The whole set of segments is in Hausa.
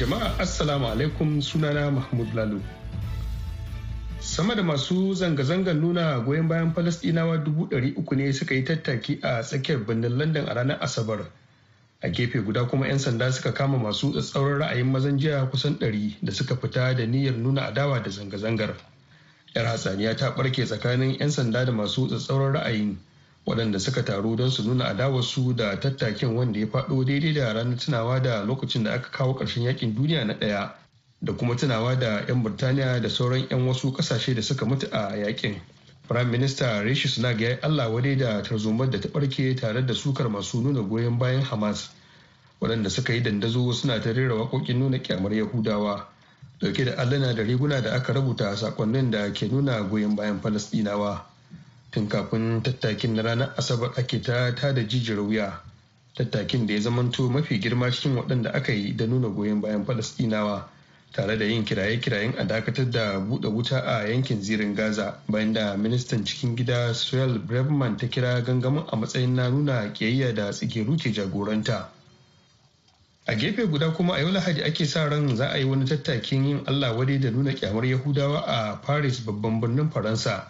Jama'a Assalamu alaikum sunana Mahmud Lalu. Sama da masu zanga-zangar nuna goyon bayan Falasɗinawa dubu ɗari uku ne suka yi tattaki a tsakiyar birnin London a ranar Asabar. A gefe guda kuma 'yan sanda suka kama masu tsatsauran ra'ayin mazan jiya kusan ɗari da suka fita da niyyar nuna adawa da zanga-zangar. 'Yar hatsaniya ta ɓarke tsakanin 'yan sanda da masu tsatsauran ra'ayin waɗanda suka taru don su nuna adawarsu da tattakin wanda ya faɗo daidai da ranar tunawa da lokacin da aka kawo ƙarshen yaƙin duniya na ɗaya da kuma tunawa da 'yan burtaniya da sauran 'yan wasu ƙasashe da suka mutu a yaƙin Prime Minister Rishi Sunak ya yi Allah wadai da tarzomar da ta ɓarke tare da sukar masu nuna goyon bayan Hamas waɗanda suka yi dandazo suna ta rera waƙoƙin nuna kyamar Yahudawa ɗauke da allana da riguna da aka rubuta sakonnin da ke nuna goyon bayan Falasɗinawa. Tun kafin tattakin na ranar asabar ake ta da jijiyar wuya. Tattakin da ya zamanto mafi girma cikin waɗanda aka yi da nuna goyon bayan falasɗinawa tare da yin kiraye-kirayen a dakatar da buɗe wuta a yankin zirin gaza bayan da ministan cikin gida suel brevman ta kira gangamin a matsayin na nuna kiyayya da tsigeru ke jagoranta. A gefe guda kuma a yau lahadi ake sa ran za a yi wani tattakin yin allah wadai da nuna kyamar yahudawa a paris babban birnin faransa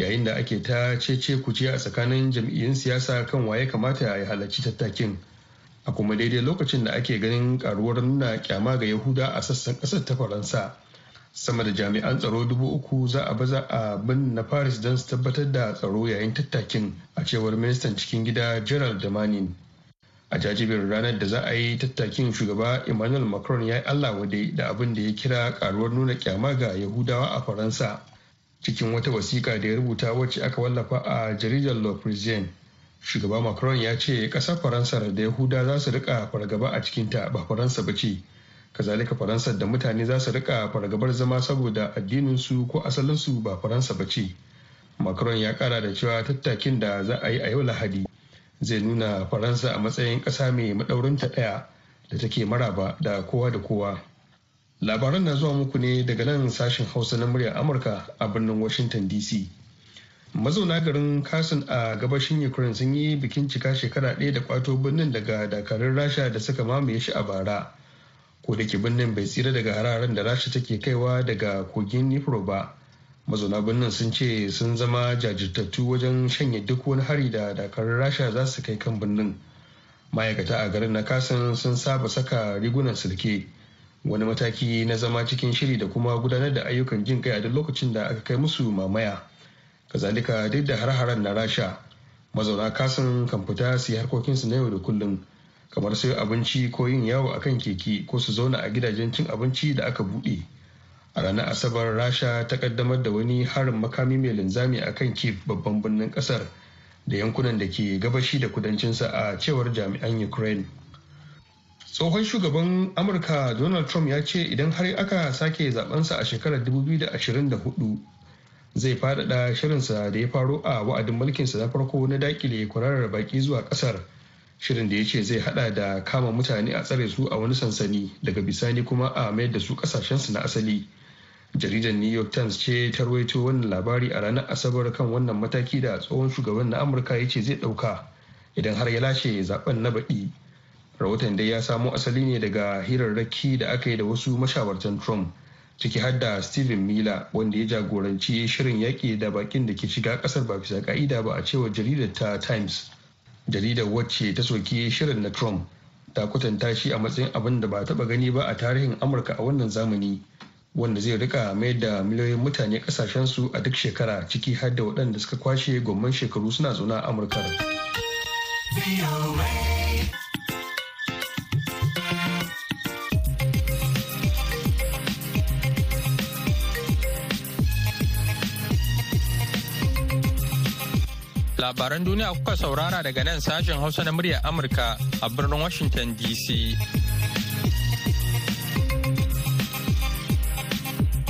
yayin da ake ta cece kuce a tsakanin jam'iyyun siyasa kan waye kamata ya halarci tattakin. A kuma daidai lokacin da ake ganin karuwar nuna kyama ga yahuda a sassan ƙasar ta faransa. Sama da jami'an tsaro dubu uku za a baza a bin na paris don su tabbatar da tsaro yayin tattakin a cewar ministan cikin gida gerald damanin a jajibin ranar da za a yi tattakin shugaba emmanuel macron ya yi allah wade da abin da ya kira karuwar nuna kyama ga yahudawa a faransa. Cikin wata wasiƙa da ya rubuta wacce aka wallafa a jaridar le parisien. Shugaba macron ya ce ƙasar faransa da yahuda za su riƙa fargaba a cikinta ba faransa ba ce. Kazalika faransa da mutane za su riƙa fargabar zama saboda addininsu ko asalinsu ba faransa ba ce. Macron ya kara da cewa tattakin da za a yi a yau lahadi zai nuna faransa a matsayin ƙasa mai maɗaurinta ɗaya da take maraba da kowa da kowa. Labaran na zuwa muku ne daga nan sashen hausa na muryar amurka a birnin washington dc mazauna garin kasin a gabashin ukraine sun yi bikin cika shekara ɗaya da kwato birnin daga dakarun rasha da suka mamaye shi a bara. Ko da ke birnin bai tsira daga hararen da rasha take kaiwa daga kogin nifro ba. Mazauna birnin sun ce sun zama jajirtattu wajen shanye duk wani hari da dakarun rasha za su kai kan birnin. Ma'aikata a garin na kasin sun saba saka rigunan silke. Wani mataki na zama cikin shiri da kuma gudanar da ayyukan jin kai a duk lokacin da aka kai musu mamaya. Kazalika duk da har-haren na rasha mazauna kasan kan fita su yi harkokinsu na yau da kullum kamar sayo abinci ko yin yawo a kan keke ko su zauna a gidajen cin abinci da aka buɗe. A ranar asabar rasha ta kaddamar da wani harin makami mai linzami a kan kiev babban birnin ƙasar da yankunan da ke gabashi da kudancinsa a cewar jami'an ukraine. Tsohon shugaban amurka donald trump ya ce idan har aka sake zabensa a shekarar 2024 zai faɗaɗa shirinsa da ya faro a wa'adin mulkinsa na farko na daƙile kwararar baki zuwa ƙasar. Shirin da ya ce zai hada da kama mutane a tsare su a wani sansani daga bisani kuma a mayar da su kasashensu na asali. Jaridar new york times ce ta rawaito wannan labari a ranar asabar kan wannan mataki da tsohon shugaban na amurka ya ce zai ɗauka idan har ya lashe zaɓen na baɗi rahoton dai ya samo asali ne daga hirarraki da aka yi da wasu mashawartan trump ciki har da steven miller wanda ya jagoranci shirin yaƙi da bakin da ke shiga ƙasar ba bisa ka'ida ba a cewar jaridar ta times. Jaridar wacce ta soki shirin na trump ta kwatanta shi a matsayin abin da ba taɓa gani ba a tarihin amurka a wannan zamani wanda zai riƙa mayar da miliyoyin mutane kasashensu a duk shekara ciki har da waɗanda suka kwashe gomman shekaru suna zaune a amurka Labaran duniya kuka saurara daga nan sashen Hausa na muryar Amurka a birnin Washington DC.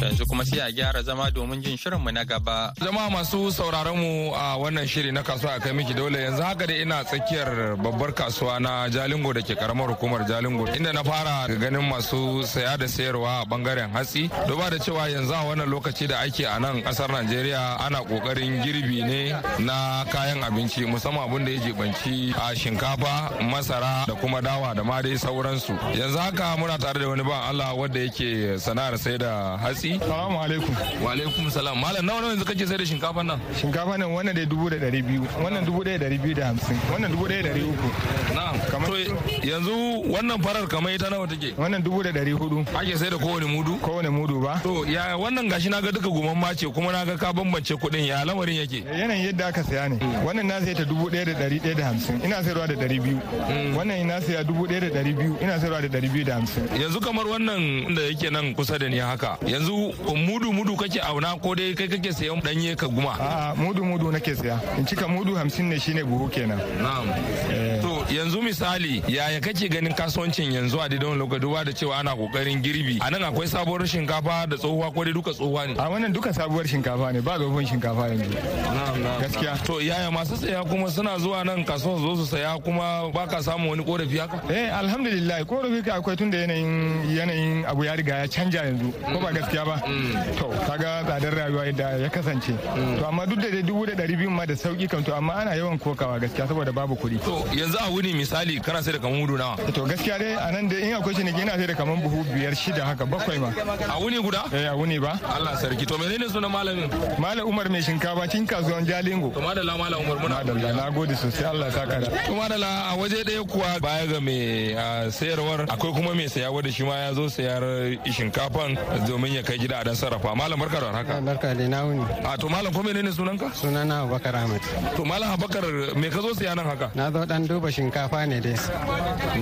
Yanzu kuma sai a gyara zama domin jin shirinmu na gaba. Jama'a masu sauraron mu a wannan shiri na kasuwa kai miki dole yanzu haka da ina tsakiyar babbar kasuwa na Jalingo da ke karamar hukumar Jalingo inda na fara ganin masu saya da sayarwa a ɓangaren hatsi. Duba da cewa yanzu a wannan lokaci da ake a nan ƙasar Najeriya ana ƙoƙarin girbi ne na kayan abinci musamman abin da ya jibanci a shinkafa, masara da kuma dawa da ma dai sauransu. Yanzu haka muna tare da wani ban Allah wanda yake sana'ar sai da hatsi Salamu alaikum. Wa alaikum salam. Malam nawa nawa yanzu kake sai da shinkafa nan? Shinkafa nan wannan dai dubu da ɗari biyu, wannan dubu ɗaya ɗari biyu da hamsin, wannan dubu ɗaya ɗari uku. Na'am. To yanzu wannan farar kamar ita nawa take? Wannan dubu da ɗari huɗu. Ake sai da kowane mudu? Kowane mudu ba. To ya wannan gashi na ga duka guman mace kuma na ga ka bambance kuɗin ya lamarin yake? Yanayin yadda aka saya ne. Wannan na sai ta dubu ɗaya da ɗari ɗaya da hamsin, ina sayarwa da ɗari biyu. Wannan ina saya dubu ɗaya da ɗari biyu, ina sayarwa da ɗari biyu da hamsin. Yanzu kamar wannan da yake nan kusa da ni haka. Yanzu mudu mudu kake auna ko dai kai kake sayan danye ka guma? A'a mudu mudu nake saya. In cika mudu hamsin ne shine buhu kenan. Na'am. To yanzu misali yaya kake ganin kasuwancin yanzu a daidan lokaci duba da cewa ana ƙoƙarin girbi. A nan akwai sabuwar shinkafa da tsohuwa ko dai duka tsohuwa ne? A wannan duka sabuwar shinkafa ne ba tsohon shinkafa yanzu. Gaskiya. To yaya masu saya kuma suna zuwa nan kasuwa zo su saya kuma baka samu wani korafi haka? Eh alhamdulillah. Korafi ka akwai tunda yanayin yanayin abu ya riga ya canja yanzu. Ko ba gaskiya ba? To kaga tsadar rayuwa yadda ya kasance. To amma duk da dai dubu da ɗari biyu ma da sauƙi kan to amma ana yawan kokawa gaskiya saboda babu kuɗi. To yanzu a wuni misali kana sai da kamar mudu nawa? To gaskiya dai a nan da in akwai shi ne yana sai da kamar buhu biyar shida haka bakwai ma. A wuni guda? Eh a wuni ba. Allah sarki. To menene sunan malamin? Malam Umar mai shinkafa cikin kasuwan Jalingo. To madalla malam Umar muna madalla na gode sosai Allah ya saka da. To madalla a waje ɗaya kuwa baya ga mai sayarwar akwai kuma mai saya wanda shi ma ya zo sayar shinkafan domin ya kai gida a dan sarrafa. Malam barka da haka barka da na wuni a to malam ko menene sunanka? Sunana Abubakar Ahmad to malam Abubakar me ka zo saya nan haka? Na zo dan duba shinkafa ne dai.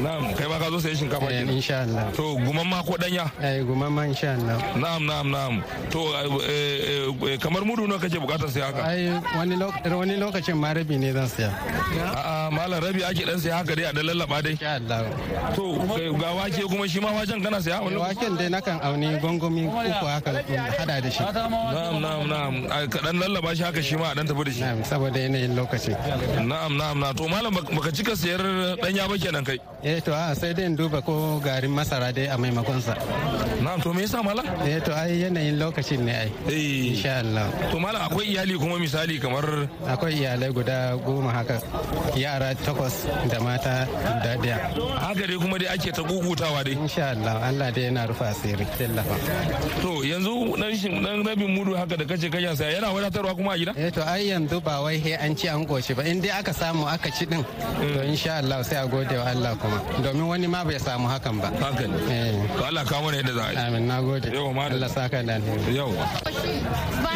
Na'am kai ma ka zo sayan shinkafa eh kenan. insha Allah. To guman ma ko danya eh guma ma insha Allah. Na'am na'am na'am. To eh, eh, kamar mudu nawa kake buƙatar sai haka? Ai wani lokaci wani lokacin ma rabi ne zan saya a'a malam rabi ake dan sai haka dai a dan lallaba dai. Insha Allah. To eh, ga wake kuma shi ma waken kana saya wani waken dai nakan auni gongomi uku haka hada da shi. Na'am na'am na'am Ai, ka dan lallaba shi haka shi ma a dan tafi da shi. Na'am saboda yanayin lokaci. Na'am na'am na to malam bak- baka cika sayar danya ba kenan kai? Eh to a sai dai in duba ko garin masara dai a maimakon sa na'am to me yasa malam? Eh to ai yanayin lokacin ne ai. Eh. Insha Allah. To malam akwai iyali kuma misali kamar akwai iyalai guda goma haka. Yara takwas da mata guda ɗaya haka dai kuma dai ake ta gugutawa dai. Insha Allah Allah dai yana rufa asiri. Tallafa to yanzu dan shin dan rabin mudu haka da kace kayan saya yana wadatarwa kuma a gida? Eh to ai yanzu ba wai he an ci an goshi ba. In dai aka samu aka ci din to insha Allah sai a gode wa Allah kuma. Domin wani ma bai samu hakan ba. Haka ne. Eh. To Allah kawo mana yadda za a yi. Amin na gode. Yau ma Allah saka da alheri. Yawa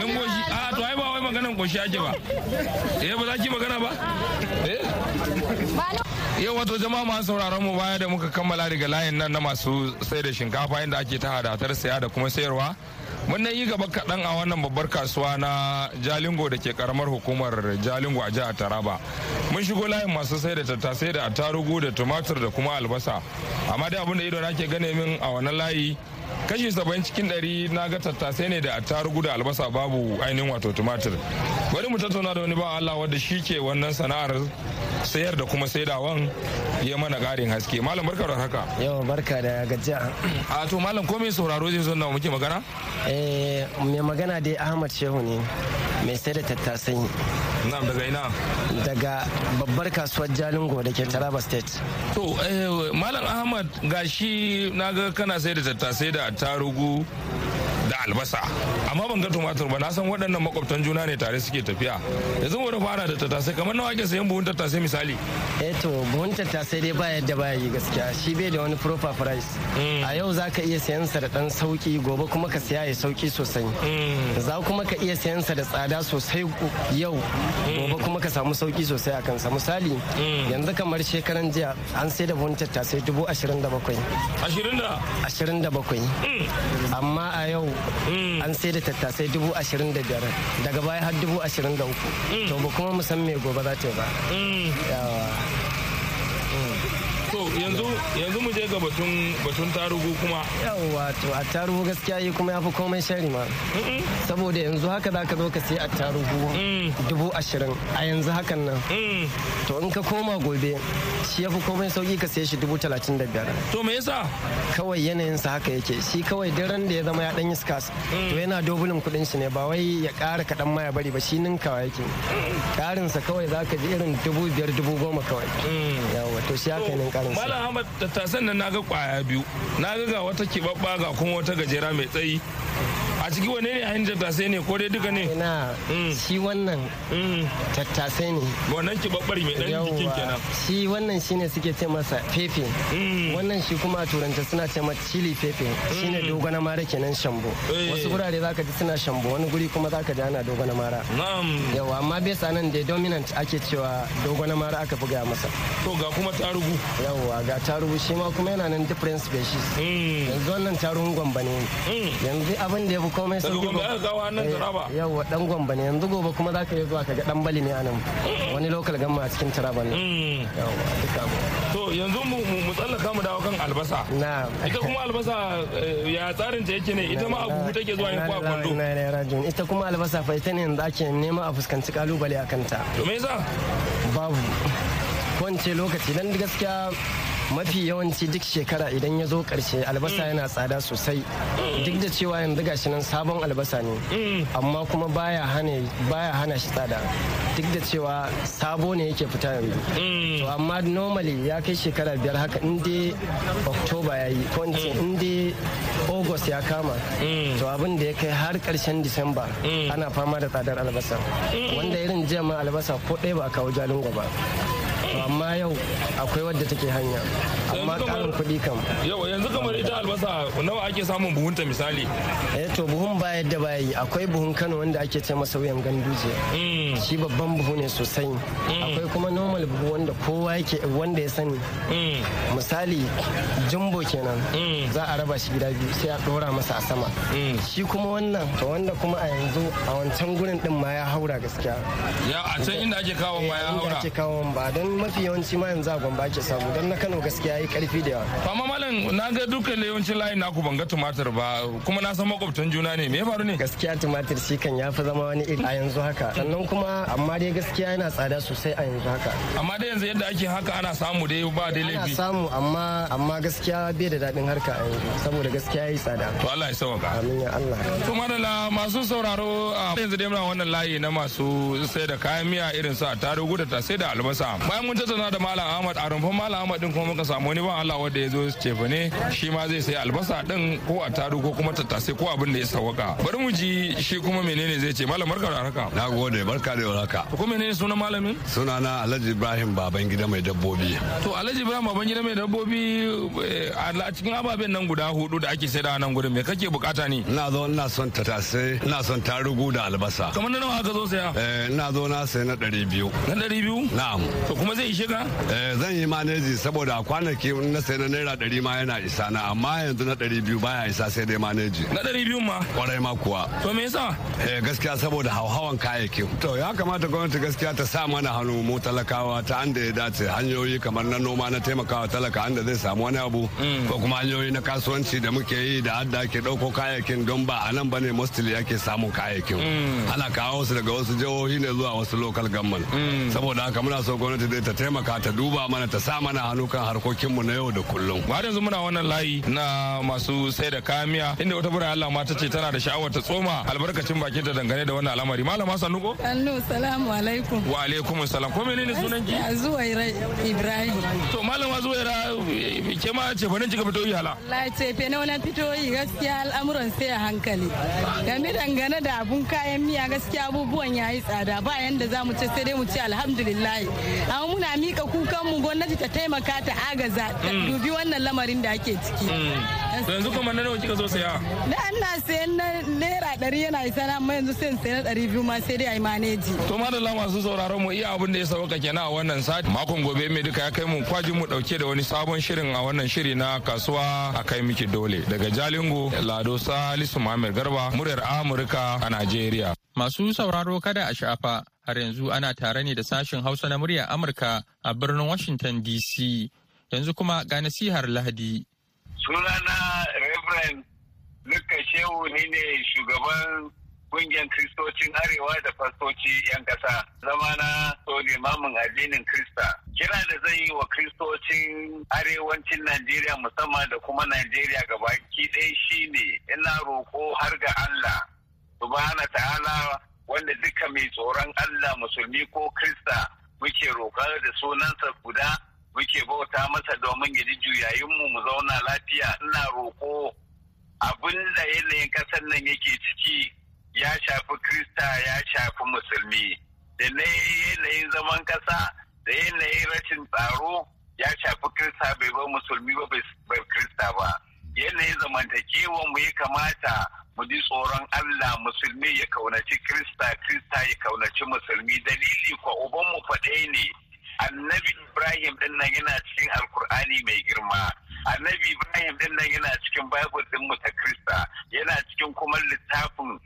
in goshi a to ai ba wai maganan goshi ake ba. Eh ba za ki magana ba? Eh? Yau wato jama'a masu sauraron mu baya da muka kammala daga layin nan na masu sai da shinkafa inda ake ta hadatar saya da kuma sayarwa mun yi gaba kaɗan a wannan babbar kasuwa na jalingo da ke karamar hukumar jalingo a jihar taraba. Mun shigo layin masu sai da tattasai da attarugu da tumatur da kuma albasa. Amma dai abin da ido na ke gane min a wannan layi kashi saba'in cikin ɗari na ga tattasai ne da attarugu da albasa babu ainihin wato tumatir. Bari mu tattauna da wani ba Allah wanda shi ke wannan sana'ar sayar da kuma saidawan ya mana ƙarin haske. Malam barka da haka Yau barka da gajiya. a to malam ko mai sauraro zai zo na muke magana? Eh, mai magana dai Ahmad Shehu ne. Mai sai da tattasai na'am daga ina? Daga babbar kasuwar Jalingo da ke Taraba State. to eh, malam ahmad gashi na ga kana sai da tattasai da attarugu. Albasa. Amma ban ga tumatur ba na san waɗannan makwabtan juna ne tare suke tafiya. Yanzu mu da fara da tattasai kamar nawa ake sayan buhun tattasai misali? Eh to buhun tattasai dai ba yadda baya yi gaskiya. Shi bai da wani proper price. A yau za ka iya sayan sa da ɗan sauƙi gobe kuma ka siya ya sauƙi sosai. Za kuma ka iya sayan sa da tsada sosai yau gobe kuma ka samu sauƙi sosai a kansa. Misali yanzu kamar shekaran jiya an sai da buhun tattasai dubu ashirin da bakwai. ashirin da? Ashirin da bakwai. Amma a yau an sai da tattasai dubu ashirin da biyar. Daga baya har dubu ashirin da uku. To ba kuma mu san me gobe za ta yi ba. To yanzu yanzu mu je ga batun batun tarugu kuma. Yawa to a tarugu gaskiya yi kuma ya fi komai shari ma. Saboda yanzu haka za ka zo ka sai a tarugu dubu ashirin a yanzu hakan nan. To in ka koma gobe shi ya fi komai sauƙi ka sai shi dubu talatin da biyar. To me yasa? Kawai yanayinsa haka yake. Shi kawai daren da ya zama ya dan yi skas to yana dobulin kuɗin shi ne. Ba wai ya kara kaɗan ma ya bari ba shi ninkawa yake. Karinsa kawai za ka ji irin dubu biyar dubu goma kawai. Yawa to shi haka ne karinsa Malam Ahmad tattasan nan na ga ƙwaya biyu. Naga ga wata kibabba ga kuma wata gajera mai tsayi. A ciki wane ne hanyar tattasai ne? Ko dai duka ne? Ina shi wannan tattasai ne. Wannan kibabbar mai dan jikin kenan. Shi wannan shine suke ce masa fefe. Wannan shi kuma a turanta suna ce masa chili fefe. Shine dogona mara kenan shambo. Wasu gurare zaka ji suna shambo wani guri kuma zaka ji ana dogona mara. Yawa amma bai nan da dominant ake cewa dogona mara aka fi gaya masa. To ga kuma tarugu. Yawa ga tarugu shi ma kuma yana nan different species. Yanzu wannan tarugun gwamba ne. Yanzu abin da ya fi komai sauƙi yawa dan gwamba ne. Yanzu gobe kuma zaka yi zuwa kaga dan bali ne a nan wani local gamma a cikin taraban nan yawa duka to yanzu mu mu tsallaka mu dawo kan albasa. Na ita kuma albasa ya tsarin ta yake ne? Ita ma abu take zuwa yin kwa kwando? Ita kuma albasa fa ita ne yanzu ake nema a fuskanci ƙalubale a kanta. To me yasa? Babu. Ko lokaci. Dan gaskiya mafi yawanci duk shekara idan ya zo ƙarshe albasa yana tsada sosai. Duk da cewa yanzu gashi nan sabon albasa ne amma kuma baya hana shi tsada. Duk da cewa sabo ne yake fita yanzu. To amma normally ya kai shekara biyar haka in dai october ya yi ko in dai august ya kama to abin da ya kai har ƙarshen disamba ana fama da tsadar albasa. Wanda irin jiya albasa ko ɗaya ba a kawo jalingo ba. Amma yau akwai wadda take hanya amma karin kuɗi kam. Yau yanzu kamar ita albasa nawa ake samun buhunta misali? Eh to buhun ba yadda ba yi. Akwai buhun kano wanda ake ce masa wuyan ganduje. Shi babban buhu ne sosai. Akwai kuma normal buhu wanda kowa yake wanda ya sani. Misali jumbo kenan. Za a raba shi gida biyu sai a ɗora masa a sama. Shi kuma wannan to wanda kuma a yanzu a wancan gurin din ma ya haura gaskiya. Ya a can inda ake kawo ma ya haura. ake kawo ba don mafi yawanci ma yanzu a gwamba ake samu. Don na kano gaskiya yi ƙarfi da yawa. Amma malam na ga dukkan yawancin layin naku ban ga tumatir ba. Kuma na san makwabtan juna ne. Me ya faru ne? Gaskiya tumatir shi kan ya fi zama wani iri a yanzu haka. Sannan kuma amma dai gaskiya yana tsada sosai a yanzu haka. Amma dai yanzu yadda ake haka ana samu dai ba dai laifi. ana samu amma amma gaskiya bai da daɗin harka a yanzu. Saboda gaskiya yi tsada. To Allah ya sauka amin ya Allah. To madalla masu sauraro a yanzu dai muna wannan layi na masu sai da kayan miya irin su a tarugu da sai da albasa. Bayan mun tattauna da malam Ahmad a rumfan malam Ahmad din kuma muka samu wani ban Allah wanda ya zo cefa ne shi ma zai sai albasa din ko a taru ko kuma tattasai ko abin da ya sawaka bari mu ji shi kuma menene zai ce. Malam barka da haka na gode barka da haka ko menene sunan malamin? Sunana Alhaji Ibrahim baban gida mai dabbobi. To Alhaji Ibrahim baban gida mai dabbobi a cikin ababen nan guda huɗu da ake saida nan gurin me kake buƙata ne? Ina zo ina son tattasai ina son tarugu da albasa. Kamar na nawa ka zo saya? Eh ina zo na sai na ɗari biyu. Na ɗari biyu? Na'am. To kuma zai ishe ka eh zan yi maneji saboda kwanaki na sai na naira ɗari ma yana isa na amma yanzu na ɗari biyu baya isa sai dai maneji. Na ɗari biyu ma? Kwarai ma kuwa. To me yasa? Eh gaskiya saboda hauhawan kayayyakin. To ya kamata gwamnati gaskiya ta sa mana hannu mu talakawa ta anda ya dace. Hanyoyi kamar na noma na taimakawa talaka anda zai samu wani abu ko kuma hanyoyi na kasuwanci da muke yi da hadda ake ɗauko kayayyakin don ba a nan ba ne mostly ake samun kayayyakin. Ana kawo su daga wasu jihohi ne zuwa wasu local government. Saboda haka muna so gwamnati dai ta taimaka ta duba mana ta sa mana hannu kan harkokinmu na yau da kullum. Har yanzu muna wannan layi na masu sai da kayan miya inda wata bura Allah ma ta ce tana da sha'awar ta tsoma albarkacin bakin ta dangane da wannan al'amari. Malama sannuko Allo salamu alaikum. Wa alaikum salam ko menene sunan ki Zuwaira Ibrahim. To malama Zuwaira ke ma ce ba ne kika fito yi hala? Allah ce fe na wani fito yi gaskiya al'amuran sai a hankali. Game dangane da abun kayan miya gaskiya abubuwan yayi tsada. Ba yanda za mu ce sai dai mu ce alhamdulillah. Amma muna mika kukan mu gwamnati ta taimaka ta agaza ta dubi wannan lamarin da ake ciki. Yanzu kuma na nawa kika zo saya? Da ina sayan na naira ɗari yana isa na amma yanzu sai sayan ɗari biyu ma sai dai a yi maneji. To madalla masu sauraron mu iya abin da ya sauka kenan a wannan sati. Makon gobe mai duka ya kai mu kwaji mu ɗauke da wani sabon shirin a wannan shiri na kasuwa a kai miki dole. Daga jalingo lado salisu muhammad garba muryar amurka a najeriya. Masu sauraro kada a shafa har yanzu ana tare ne da sashen Hausa na muryar Amurka a birnin Washington DC. Yanzu kuma ga nasihar Lahadi. Sunana Reverend Luka Shehu ni ne shugaban ƙungiyar Kristocin Arewa da fastoci 'yan ƙasa. Zamana so limamin addinin Krista. Kira da zai yi wa Kristocin arewacin Najeriya musamman da kuma Najeriya gabaki ɗaya shine ina roƙo har ga Allah. subhana ta'ala wanda duka mai tsoron Allah musulmi ko Krista muke roƙa da sunansa guda muke bauta masa domin ya ji juyayinmu mu zauna lafiya. Ina roƙo abin da yanayin ƙasar nan yake ciki ya shafi Krista ya shafi musulmi. Da na yanayin zaman ƙasa da yanayin rashin tsaro ya shafi Krista bai ba musulmi ba bai Krista ba. Yanayin zamantakewa mu ya kamata mu ji tsoron Allah musulmi ya kaunaci Krista, Krista ya kaunaci musulmi dalili kwa uban mu faɗe ne. Annabi Ibrahim ɗin nan yana cikin Alkur'ani mai girma. Annabi Ibrahim ɗin nan yana cikin Bible din mu ta Krista, yana cikin kuma littafin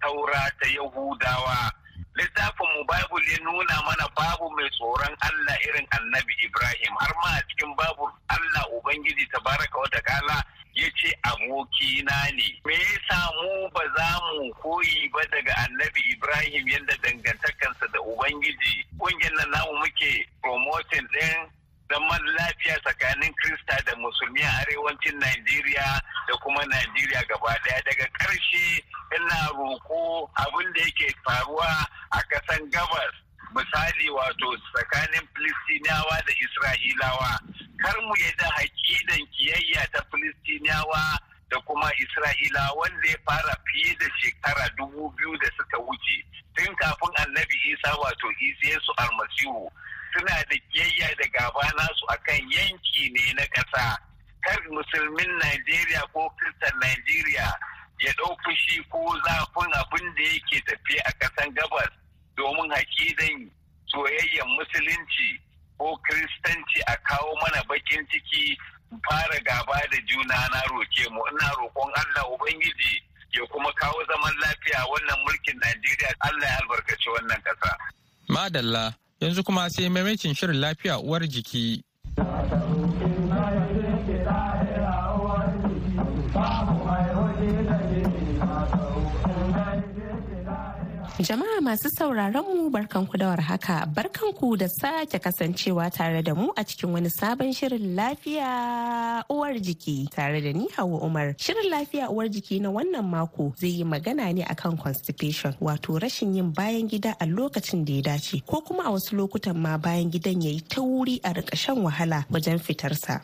taura ta Yahudawa. Littafin mu Bible ya nuna mana babu mai tsoron Allah irin Annabi Ibrahim har ma a cikin babu Allah Ubangiji tabaraka wa ta'ala ya ce abokina ne. Me yasa mu ba za mu koyi ba daga annabi Ibrahim yadda dangantakansa da Ubangiji. Ƙungiyar nan namu muke promoting ɗin zaman lafiya tsakanin Krista da Musulmi a arewacin Najeriya da kuma Najeriya gaba ɗaya. Daga ƙarshe ina roƙo abin da yake faruwa a ƙasan gabas misali wato tsakanin Filistinawa da Isra'ilawa. kar mu yadda hakidan kiyayya ta Filistiniyawa da kuma Isra'ila wanda ya fara fiye da shekara dubu biyu da suka wuce tun kafin annabi Isa wato Yesu almasihu suna da kiyayya da gaba nasu akan yanki ne na ƙasa. Kar musulmin Najeriya ko Kristan Najeriya ya ɗau fushi ko zafin abin da yake tafiye a ƙasan gabas domin hakidan soyayyen musulunci ko kiristanci a kawo mana bakin ciki fara gaba da juna. Na roke mu ina roƙon Allah Ubangiji ya kuma kawo zaman lafiya wannan mulkin Najeriya. Allah ya albarkaci wannan ƙasa. Madalla yanzu kuma sai maimacin shirin lafiya uwar jiki. Jama'a masu sauraron mu barkanku da warhaka barkanku da sake kasancewa tare da mu a cikin wani sabon shirin lafiya uwar jiki tare da ni Hauwa Umar. Shirin lafiya uwar jiki na wannan mako zai yi magana ne akan constipation wato rashin yin bayan gida a lokacin da ya dace ko kuma a wasu lokutan ma bayan gidan ya yi tauri a riƙa shan wahala wajen fitarsa.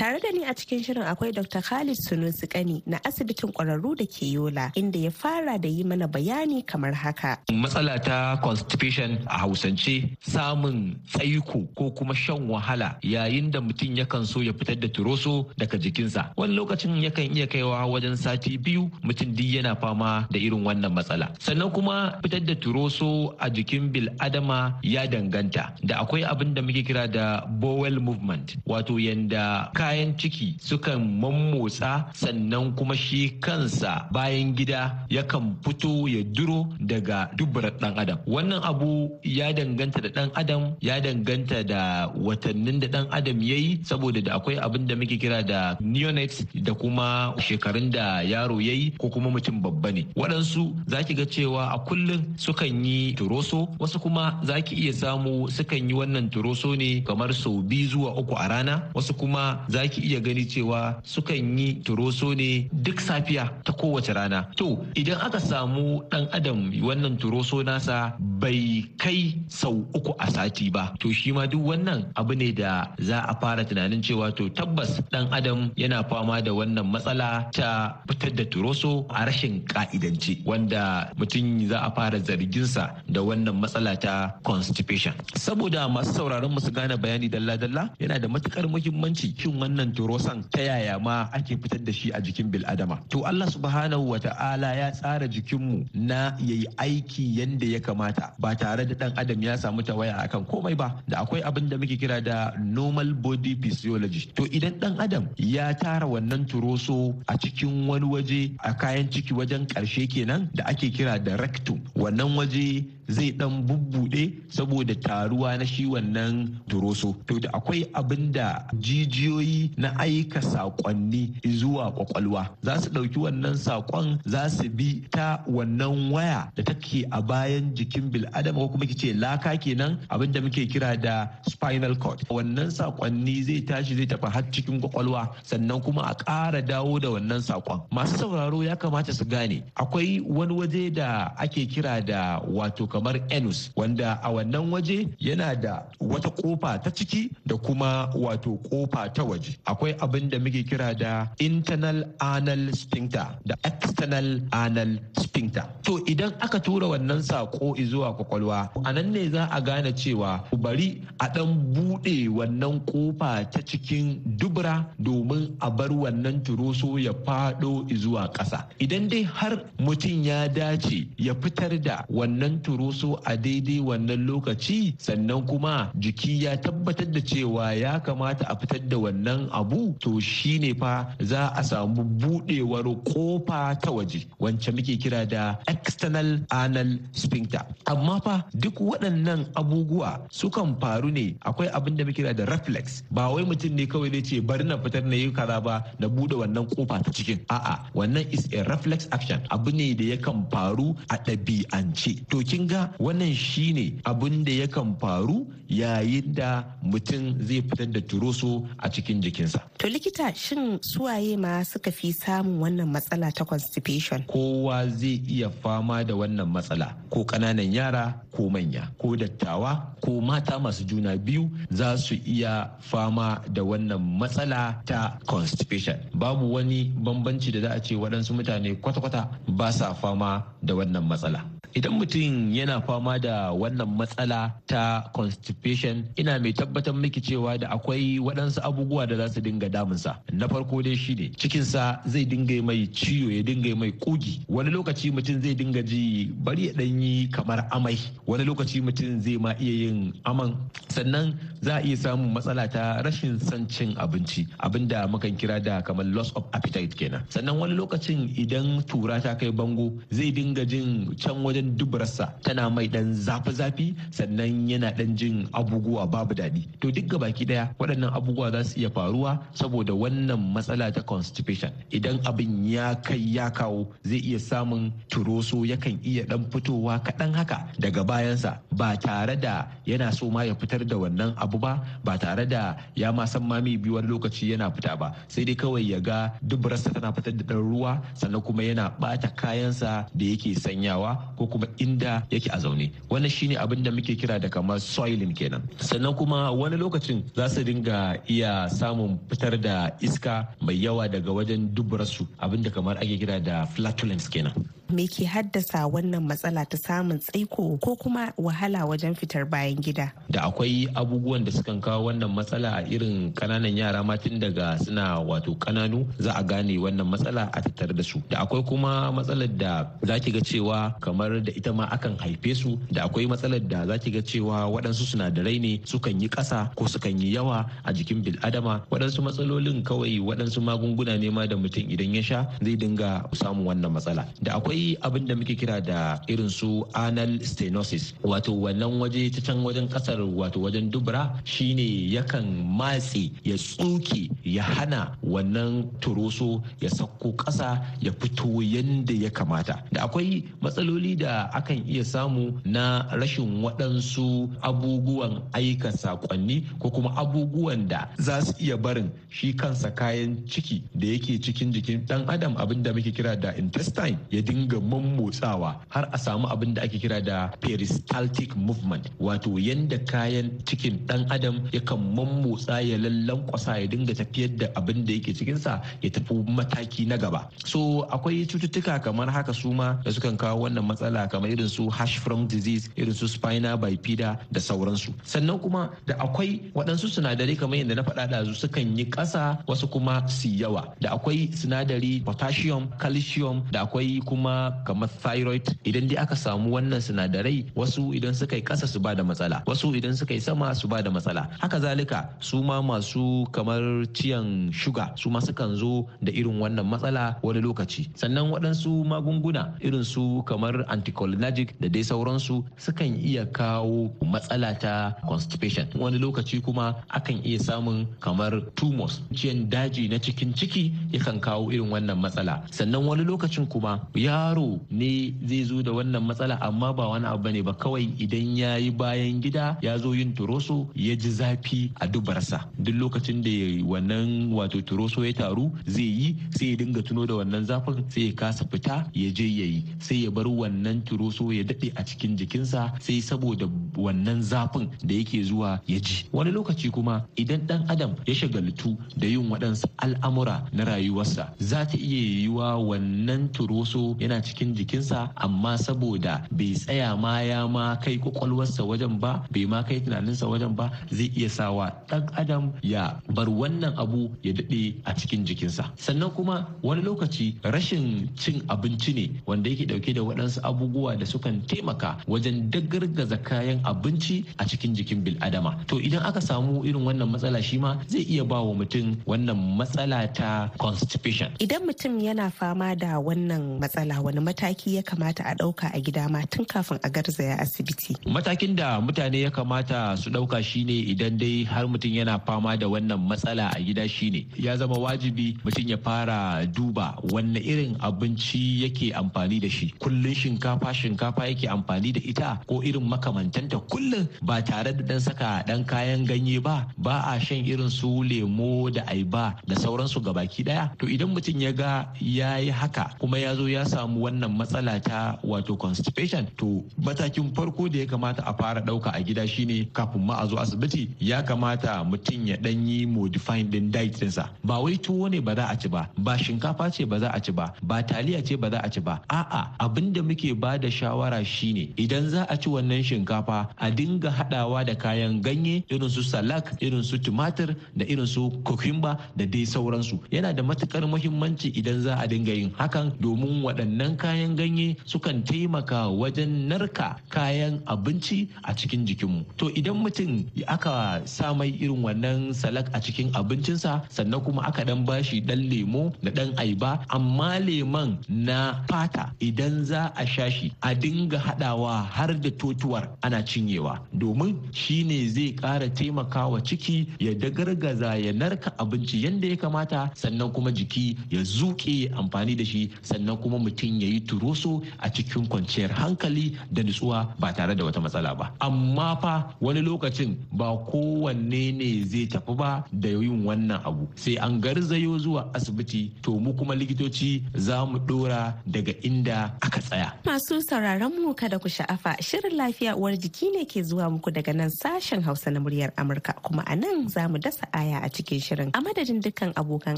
Tare da ni a cikin shirin akwai Dr. Khalid Sunusi Kani na asibitin ƙwararru da ke Yola inda ya fara da yi mana bayani kamar haka. Matsala ta constipation a Hausance samun tsaiko ko kuma shan wahala yayin da mutum yakan so ya fitar da turoso daga jikinsa. Wani lokacin yakan iya kaiwa wajen sati biyu mutum duk yana fama da irin wannan matsala. Sannan kuma fitar da turoso a jikin bil adama ya danganta da akwai abin da muke kira da bowel movement wato yanda kayan ciki sukan mammotsa sannan kuma shi kansa bayan gida yakan fito ya duro daga dubbar dan adam. Wannan abu ya danganta da dan adam ya danganta da watannin da dan adam ya yi saboda da akwai abin da muke kira da neonates da kuma shekarun da yaro ya yi ko kuma mutum babba ne. Waɗansu za ki ga cewa a kullum sukan yi turoso wasu kuma za ki iya samu sukan yi wannan turoso ne kamar sau biyu zuwa uku a rana wasu kuma za ki iya gani cewa sukan yi turoso ne duk safiya ta kowace rana. To idan aka samu dan adam wannan turoso nasa bai kai sau uku a sati ba to shi ma duk wannan abu ne da za a fara tunanin cewa to tabbas dan adam yana fama da wannan matsala ta fitar da turoso a rashin ka'idance wanda mutum za a fara zarginsa da wannan matsala ta constipation. Saboda masu sauraron mu su gane bayani dalla-dalla yana da matuƙar muhimmanci shin wannan turosan ta yaya ma ake fitar da shi a jikin bil'adama. To Allah subhanahu wa ta'ala ya tsara jikinmu na yayi aiki yanda ya kamata ba tare da dan adam ya samu tawaya akan komai ba. Da akwai abin da muke kira da normal body physiology. To idan dan adam ya tara wannan turoso a cikin wani waje a kayan ciki wajen ƙarshe kenan da ake kira da rectum. Wannan waje zai dan bubbude saboda taruwa na shi wannan turoso to da akwai abin da jijiyoyi na aika saƙonni zuwa ƙwaƙwalwa za su ɗauki wannan saƙon za su bi ta wannan waya da take a bayan jikin bil'adama ko kuma kice laka kenan abin da muke kira da spinal cord. Wannan saƙonni zai tashi zai tafi har cikin ƙwaƙwalwa sannan kuma a ƙara dawo da wannan saƙon masu sauraro ya kamata su gane akwai wani waje da ake kira da wato kamar anus wanda a wannan waje yana da wata ƙofa ta ciki da kuma wato ƙofa ta waje. Akwai abin da muke kira da internal anal sphincter da external anal sphincter. To idan aka tura wannan sako zuwa ƙwaƙwalwa a nan ne za a gane cewa bari a dan buɗe wannan ƙofa ta cikin dubura domin a bar wannan turoso ya fado zuwa ƙasa. Idan dai har mutum ya dace ya fitar da wannan turoso a daidai wannan lokaci sannan kuma jiki ya tabbatar da cewa ya kamata a fitar da wannan abu to shine fa za a samu budewar ƙofa ta waje wacce muke kira da external anal sphincter. Amma fa duk waɗannan abubuwa sukan faru ne akwai abin da muke kira da reflex. Ba wai mutum ne kawai zai ce bari na fitar na yi kaza ba na buɗe wannan ƙofa ta cikin. A'a wannan is a reflex action. Abu ne da yakan faru a ɗabi'ance. To kin ga wannan shine abin da yakan faru yayin da mutum zai fitar da turoso a cikin jikinsa. To likita shin suwaye ma suka fi samun wannan matsala ta constipation? kowa zai iya fama da wannan matsala ko ƙananan yara ko manya ko dattawa ko mata masu juna biyu za su iya fama da wannan matsala ta constipation. Babu wani bambanci da za a ce waɗansu mutane kwata-kwata ba sa fama da wannan matsala. Idan mutum yana fama da wannan matsala ta constipation. Ina mai tabbatar miki cewa da akwai waɗansu abubuwa da za su dinga damunsa. Na farko dai shi ne cikinsa zai dinga mai ciwo ya dinga mai kugi wani lokaci mutum zai dinga ji bari ya ɗanyi kamar amai. Wani lokaci mutum zai ma iya yin aman. Sannan za a iya samun matsala ta rashin son cin abinci abin da mukan kira da kamar loss of appetite kenan. Sannan wani lokacin idan tura ta kai bango zai dinga jin can wajen dubarsa tana mai dan zafi-zafi sannan yana dan jin abubuwa babu daɗi. To duk baki ɗaya waɗannan abubuwa za su iya faruwa saboda wannan matsala ta constipation. Idan abin ya kai ya kawo zai iya samun turoso yakan iya dan fitowa kaɗan haka daga bayansa ba tare da yana so ma ya fitar da wannan abu ba ba tare da ya ma san mami biyu wani lokaci yana fita ba. Sai dai kawai ya ga dubarsa tana fitar da ɗan ruwa sannan kuma yana ɓata kayansa da yake sanyawa ko kuma inda yake a zaune. Wannan shine abin da muke kira da kamar soiling kenan. Sannan kuma wani lokacin za su dinga iya samun fitar da iska mai yawa daga wajen duburarsu abin da kamar ake kira da flatulence kenan. Me ke haddasa wannan matsala ta samun tsaiko ko kuma wahala wajen fitar bayan gida? da akwai abubuwan da sukan kawo wannan matsala a irin ƙananan yara ma tun daga suna wato kananu za a gane wannan matsala a tattare da su. Da akwai kuma matsalar da za ki ga cewa kamar da ita ma akan haife su da akwai matsalar da za ki ga cewa waɗansu sinadarai ne sukan yi ƙasa ko sukan yi yawa a jikin bil'adama. Waɗansu matsalolin kawai waɗansu magunguna ne ma da mutum idan ya sha zai dinga samun wannan matsala. Da akwai akwai abin da muke kira da irin su anal stenosis. Wato wannan waje ta can wajen ƙasar wato wajen dubura shine yakan matse ya tsuke ya hana wannan turoso ya sauko ƙasa ya fito yadda ya kamata. Da akwai matsaloli da akan iya samu na rashin waɗansu abubuwan aika saƙonni ko kuma abubuwan da za su iya barin shi kansa kayan ciki da yake cikin jikin ɗan adam abin da muke kira da intestine ya dinga mammotsawa har a samu abin da ake kira da peristaltic movement wato yanda kayan cikin ɗan adam yakan mammotsa ya lallan kwasa ya dinga tafiyar da abin da yake cikinsa ya tafi mataki na gaba. So akwai cututtuka kamar haka su ma da sukan kawo wannan matsala kamar irin su Hirschsprung disease irin su spina bifida da sauransu. Sannan kuma da akwai waɗansu sinadarai kamar yadda na faɗa da sukan yi ƙasa wasu kuma su yawa. Da akwai sinadari potassium calcium da akwai kuma kamar thyroid. Idan dai aka samu wannan sinadarai wasu idan suka yi ƙasa su ba da matsala. Wasu idan suka yi sama su ba da matsala. Haka zalika su ma masu kamar ciyan shuga su ma sukan zo da irin wannan matsala wani lokaci. Sannan waɗansu magunguna irin su kamar anticholinergic da dai sauransu sukan iya kawo matsala ta constipation. Wani lokaci kuma akan iya samun kamar tumors. Ciyan daji na cikin ciki yakan kawo irin wannan matsala. Sannan wani lokacin kuma yaro ne zai zo da wannan matsala amma ba wani abu ba ne ba. Kawai idan ya yi bayan gida ya zo yin turoso ya ji zafi a dubarsa. Duk lokacin da wannan wato turoso ya taru zai yi sai ya dinga tuno da wannan zafin sai ya kasa fita ya je ya yi. Sai ya bar wannan turoso ya daɗe a cikin jikinsa sai saboda wannan zafin da yake zuwa ya ji. Wani lokaci kuma idan ɗan adam ya shagaltu da yin waɗansu al'amura na rayuwarsa za ta iya yiwuwa wannan turoso yana cikin jikinsa amma saboda bai tsaya ma ya ma kai kwakwalwarsa wajen ba bai ma kai tunaninsa wajen ba zai iya sawa ɗan adam ya bar wannan abu ya daɗe a cikin jikinsa. Sannan kuma wani lokaci rashin cin abinci ne wanda yake ɗauke da waɗansu abubuwa da sukan taimaka wajen dagargaza kayan abinci a cikin jikin bil'adama. To idan aka samu irin wannan matsala shi ma zai iya ba wa mutum wannan matsala ta constipation. Idan mutum yana fama da wannan matsala wani mataki ya kamata a ɗauka a gida ma tun kafin a garzaya asibiti. matakin da mutane ya kamata su ɗauka shine idan dai har mutum yana fama da wannan matsala a gida shine. Ya zama wajibi mutum ya fara duba wanne irin abinci yake amfani da shi. Kullun shinkafa shinkafa yake amfani da ita ko irin makamantanta kullum ba tare da dan saka dan kayan ganye ba ba a shan irin su lemo da aiba da sauransu gabaki ɗaya to idan mutum ya ga ya yi haka kuma ya zo ya samu wannan matsala ta wato constipation. To matakin farko da ya kamata a fara ɗauka a gida shine kafin ma a zo asibiti ya kamata mutum ya dan yi modifying din diet ɗinsa. Ba wai tuwo ne ba za a ci ba ba shinkafa ce ba za a ci ba ba taliya ce ba za a ci ba. A'a abin da muke ba da shawara shine idan za a ci wannan shinkafa a dinga hadawa da kayan ganye irin su salak irin su tumatir da irin su cucumber da dai sauransu. Yana da matuƙar muhimmanci idan za a dinga yin hakan domin waɗannan kayan ganye sukan taimaka wajen narka kayan abinci a cikin jikinmu. To idan mutum aka sa mai irin wannan salak a cikin abincinsa sannan kuma aka dan bashi dan lemo da dan aiba amma leman na fata idan za a sha shi a dinga hadawa har da totuwar ana cinyewa. Domin shi ne zai ƙara taimakawa ciki ya dagargaza ya narka abinci yadda ya kamata sannan kuma jiki ya zuke amfani da shi sannan kuma mutum ya yi turoso a cikin kwanciyar hankali da nutsuwa ba tare da wata matsala ba. Amma fa wani lokacin ba kowanne ne zai tafi ba da yin wannan abu. Sai an garzayo zuwa asibiti to mu kuma likitoci za mu dora daga inda aka tsaya. Masu sauraron mu kada ku sha'afa shirin lafiya uwar jiki ne ke zuwa muku daga nan sashen Hausa na muryar Amurka. Kuma a nan za mu dasa aya a cikin shirin. A madadin dukkan abokan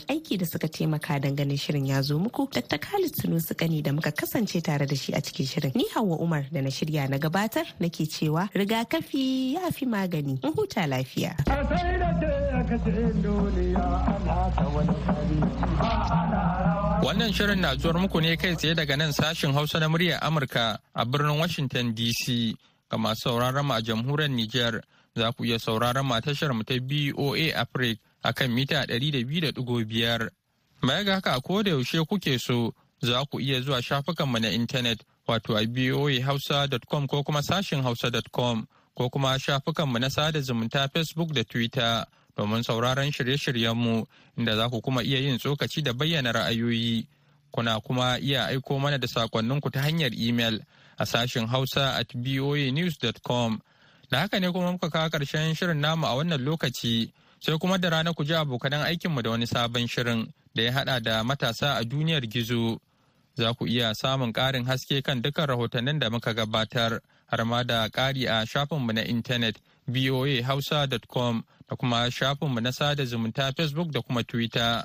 aiki da suka taimaka ganin shirin ya zo muku Dr. Khalid Sunusu Kani da muka kasance tare da shi a cikin shirin ni Hauwa Umar da na shirya na gabatar nake cewa rigakafi ya fi magani in huta lafiya. Wannan shirin na zuwar muku ne kai tsaye daga nan sashin Hausa na muryar Amurka a birnin Washington DC. Ga masu sauraron mu a jamhuriyar Nijar za ku iya sauraron mu tashar mu ta BOA Africa a kan mita 200.5. Baya ga haka ko da yaushe kuke so za ku iya zuwa shafukanmu na intanet wato a voahausa.com ko kuma sashin hausa.com ko kuma shafukanmu na sada zumunta Facebook da Twitter domin sauraron shirye-shiryenmu inda za ku kuma iya yin tsokaci da bayyana ra'ayoyi. Kuna kuma iya aiko mana da sakonninku ta hanyar imel a sashin hausa at voanews.com. Da haka ne kuma muka kawo ƙarshen shirin namu a wannan lokaci sai kuma da rana ku ji abokanan aikinmu da wani sabon shirin da ya haɗa da matasa a duniyar gizo. Za ku iya samun ƙarin haske kan dukkan rahotannin da muka gabatar har ma da ƙari a shafinmu na intanet voahausa.com da kuma shafinmu na sada zumunta Facebook da kuma Twitter.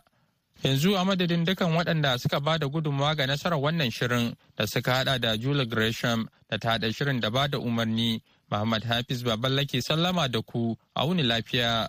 Yanzu a madadin dukan waɗanda suka ba da gudunmawa ga nasarar wannan shirin da suka hada da Julie Gresham da ta haɗa shirin da ba da umarni, Muhammad Hafiz Baballake sallama da ku a wuni lafiya.